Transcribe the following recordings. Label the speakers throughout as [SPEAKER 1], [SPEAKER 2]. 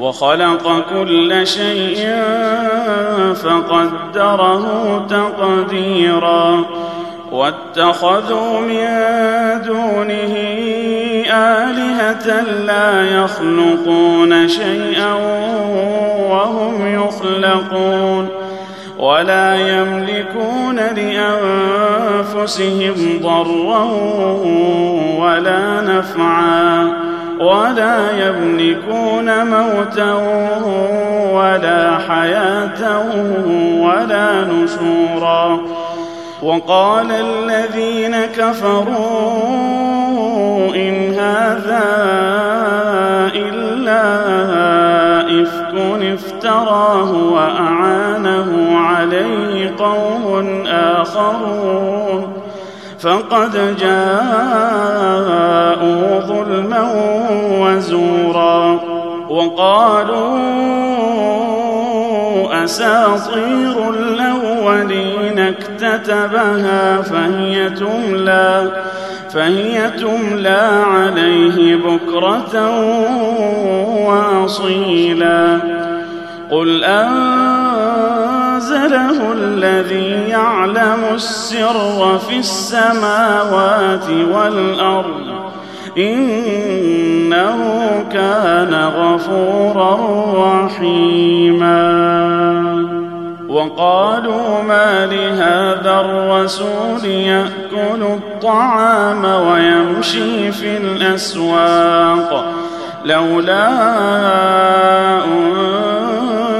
[SPEAKER 1] وخلق كل شيء فقدره تقديرا واتخذوا من دونه آلهة لا يخلقون شيئا وهم يخلقون ولا يملكون لأنفسهم ضرا ولا نفعا ولا يملكون موتا ولا حياة ولا نشورا. وقال الذين كفروا إن هذا إلا إفك افتراه وأعانه عليه قوم آخرون. فقد جاءوا ظلما وزورا وقالوا أساطير الأولين اكتتبها فهي تملى فهي تملى عليه بكرة واصيلا قل أنزله الذي يعلم السر في السماوات والأرض. إنه كان غفورا رحيما. وقالوا ما لهذا الرسول يأكل الطعام ويمشي في الأسواق؟ لولا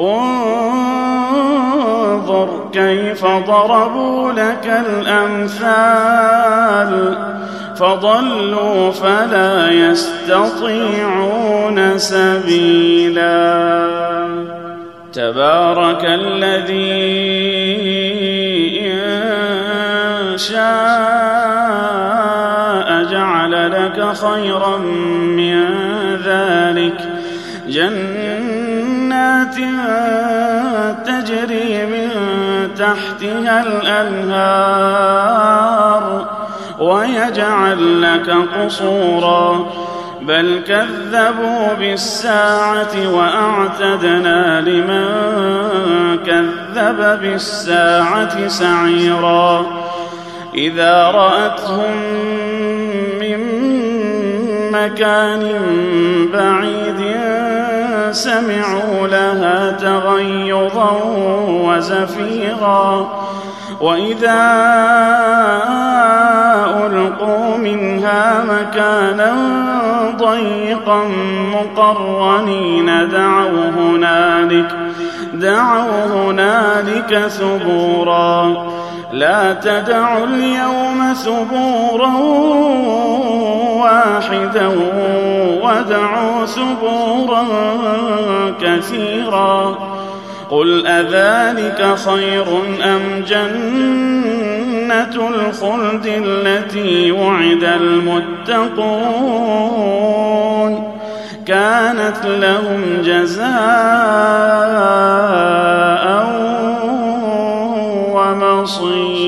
[SPEAKER 1] انظر كيف ضربوا لك الأمثال فضلوا فلا يستطيعون سبيلا. تبارك الذي إن شاء جعل لك خيرا من ذلك. جنات تجري من تحتها الأنهار ويجعل لك قصورا. بل كذبوا بالساعة وأعتدنا لمن كذب بالساعة سعيرا. إذا رأتهم من مكان بعيد سمعوا لها تغيظا وزفيرا. وإذا ألقوا منها مكانا ضيقا مقرنين دعوا هنالك دعوا هنالك ثبورا. لا تدعوا اليوم ثبورا واحدا ودعوا ثبورا كثيرا. قل أذلك خير أم جنة الخلد التي وعد المتقون؟ كانت لهم جزاء ومصيرا.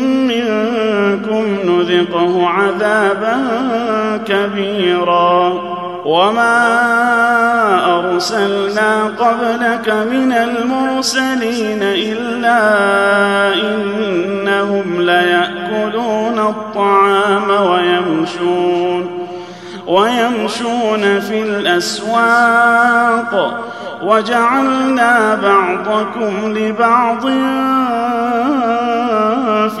[SPEAKER 1] منكم نذقه عذابا كبيرا. وما ارسلنا قبلك من المرسلين الا انهم لياكلون الطعام ويمشون ويمشون في الاسواق. وجعلنا بعضكم لبعض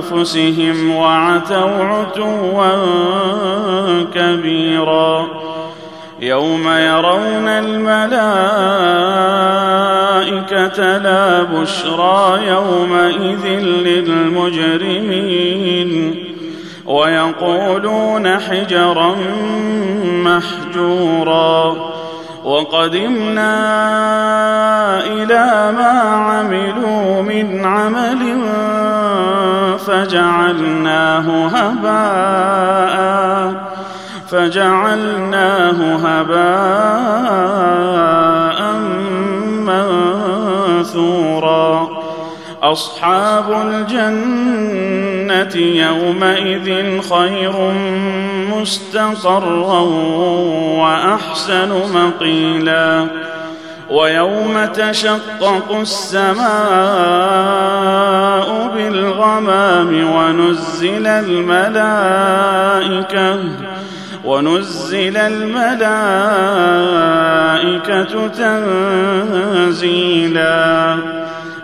[SPEAKER 1] أنفسهم وعتوا عتوا كبيرا يوم يرون الملائكة لا بشرى يومئذ للمجرمين ويقولون حجرا محجورا وقدمنا إلى ما عملوا من عمل فجعلناه هباء فجعلناه هباء منثورا. أصحاب الجنة يومئذ خير مستقرا وأحسن مقيلا ويوم تشقق السماء بالغمام ونزل الملائكة ونزل الملائكة تنزيلا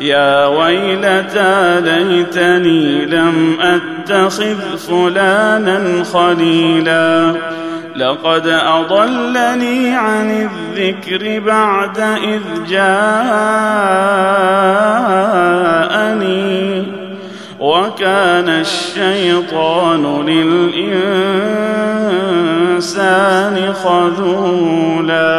[SPEAKER 1] يا ويلتى ليتني لم أتخذ فلانا خليلا. لقد أضلني عن الذكر بعد إذ جاءني. وكان الشيطان للإنسان خذولا.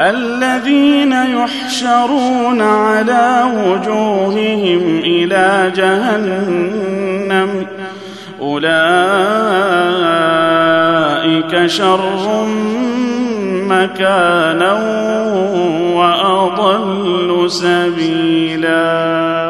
[SPEAKER 1] الذين يحشرون على وجوههم إلى جهنم أولئك شر مكانا وأضل سبيلا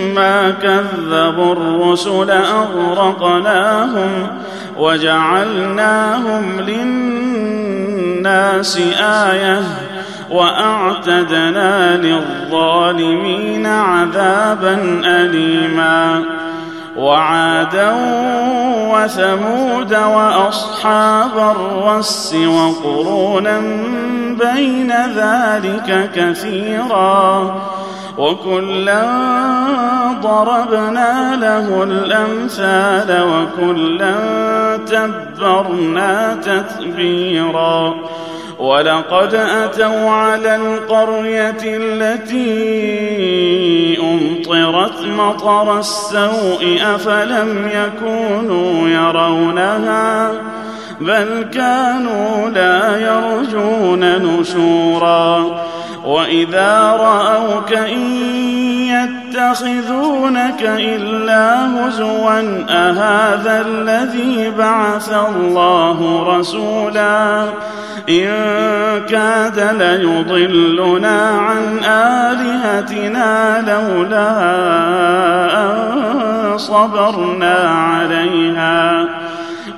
[SPEAKER 1] كذبوا الرسل اغرقناهم وجعلناهم للناس إيه واعتدنا للظالمين عذابا اليما وعادا وثمود واصحاب الرس وقرونا بين ذلك كثيرا وكلا ضربنا له الأمثال وكلا تبرنا تتبيرا ولقد أتوا على القرية التي أمطرت مطر السوء أفلم يكونوا يرونها بل كانوا لا يرجون نشورا واذا راوك ان يتخذونك الا هزوا اهذا الذي بعث الله رسولا ان كاد ليضلنا عن الهتنا لولا ان صبرنا عليها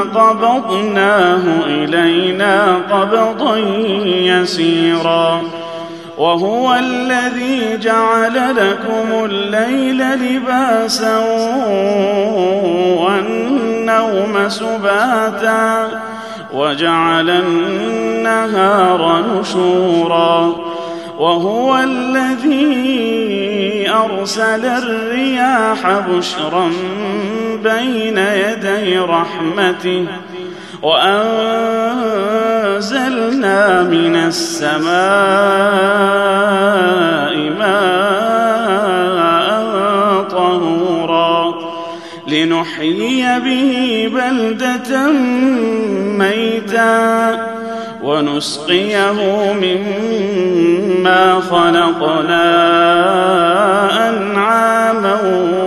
[SPEAKER 1] قبضناه إلينا قبضا يسيرا. وهو الذي جعل لكم الليل لباسا والنوم سباتا وجعل النهار نشورا. وهو الذي أرسل الرياح بشرا بين يدي رحمته وأنزلنا من السماء ماء طهورا لنحيي به بلدة ميتا ونسقيه مما خلقنا أنعاما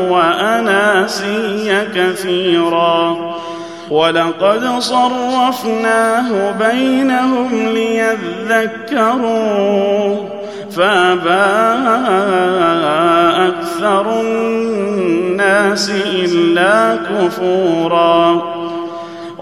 [SPEAKER 1] وأناسيا كثيرا. ولقد صرفناه بينهم ليذكروا فابى أكثر الناس إلا كفورا.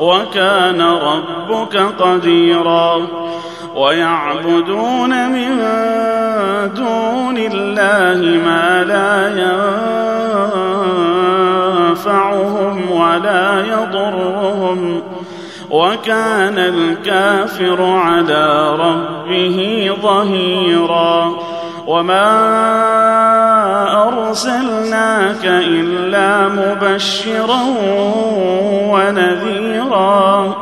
[SPEAKER 1] وكان ربك قديرا. ويعبدون من دون الله ما لا ينفعهم ولا يضرهم. وكان الكافر على ربه ظهيرا. وما أرسلناك إلا مبشرا ونذيرا.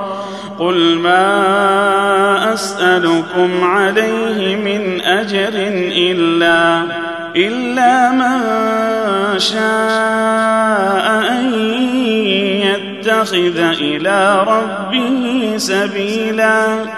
[SPEAKER 1] قل ما أسألكم عليه من أجر إلا إلا من شاء أن يتخذ إلى ربه سبيلا.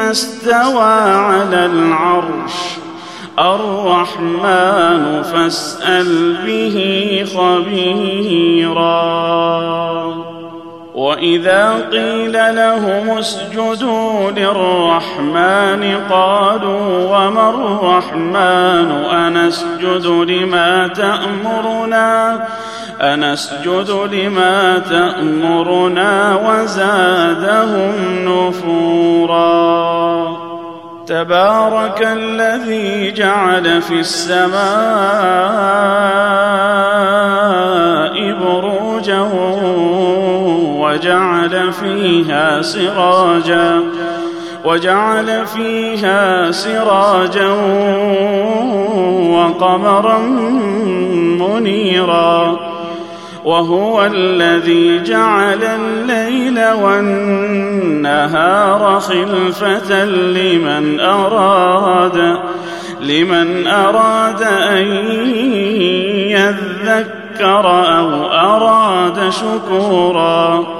[SPEAKER 1] استوى على العرش. الرحمن فاسأل به خبيرا. وإذا قيل لهم اسجدوا للرحمن قالوا وما الرحمن؟ أنسجد لما تأمرنا. أنسجد لما تأمرنا وزادهم نفورا. تبارك الذي جعل في السماء بروجا وجعل فيها سراجا وجعل فيها سراجا وقمرا منيرا. وهو الذي جعل الليل والنهار خلفة لمن أراد لمن أراد أن يذكر أو أراد شكورا.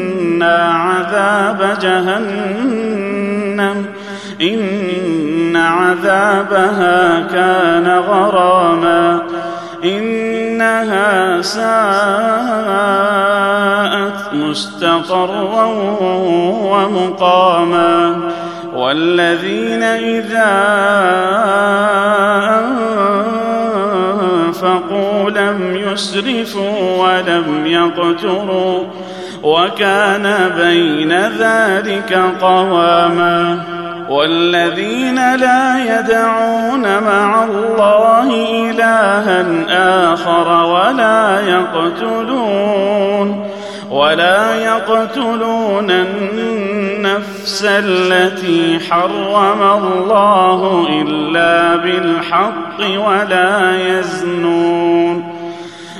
[SPEAKER 1] عذاب جهنم إن عذابها كان غراما إنها ساءت مستقرا ومقاما والذين إذا أنفقوا لم يسرفوا ولم يقتروا وكان بين ذلك قواما والذين لا يدعون مع الله إلها آخر ولا يقتلون ولا يقتلون النفس التي حرم الله إلا بالحق ولا يزنون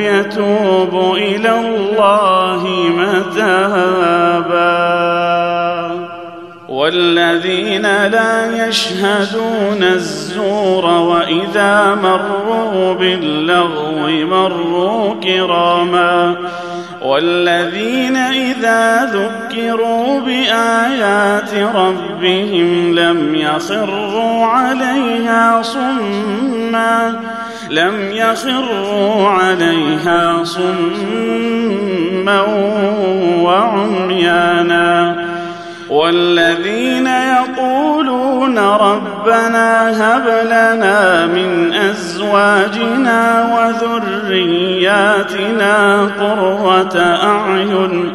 [SPEAKER 1] يتوب إلى الله متابا. والذين لا يشهدون الزور وإذا مروا باللغو مروا كراما. والذين إذا ذكروا بآيات ربهم لم يخروا عليها صما. لم يخروا عليها صما وعميانا. والذين يقولون ربنا هب لنا من أزواجنا وذرياتنا قرة أعين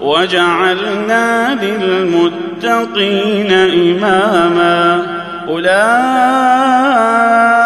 [SPEAKER 1] وجعلنا للمتقين إماما. أولئك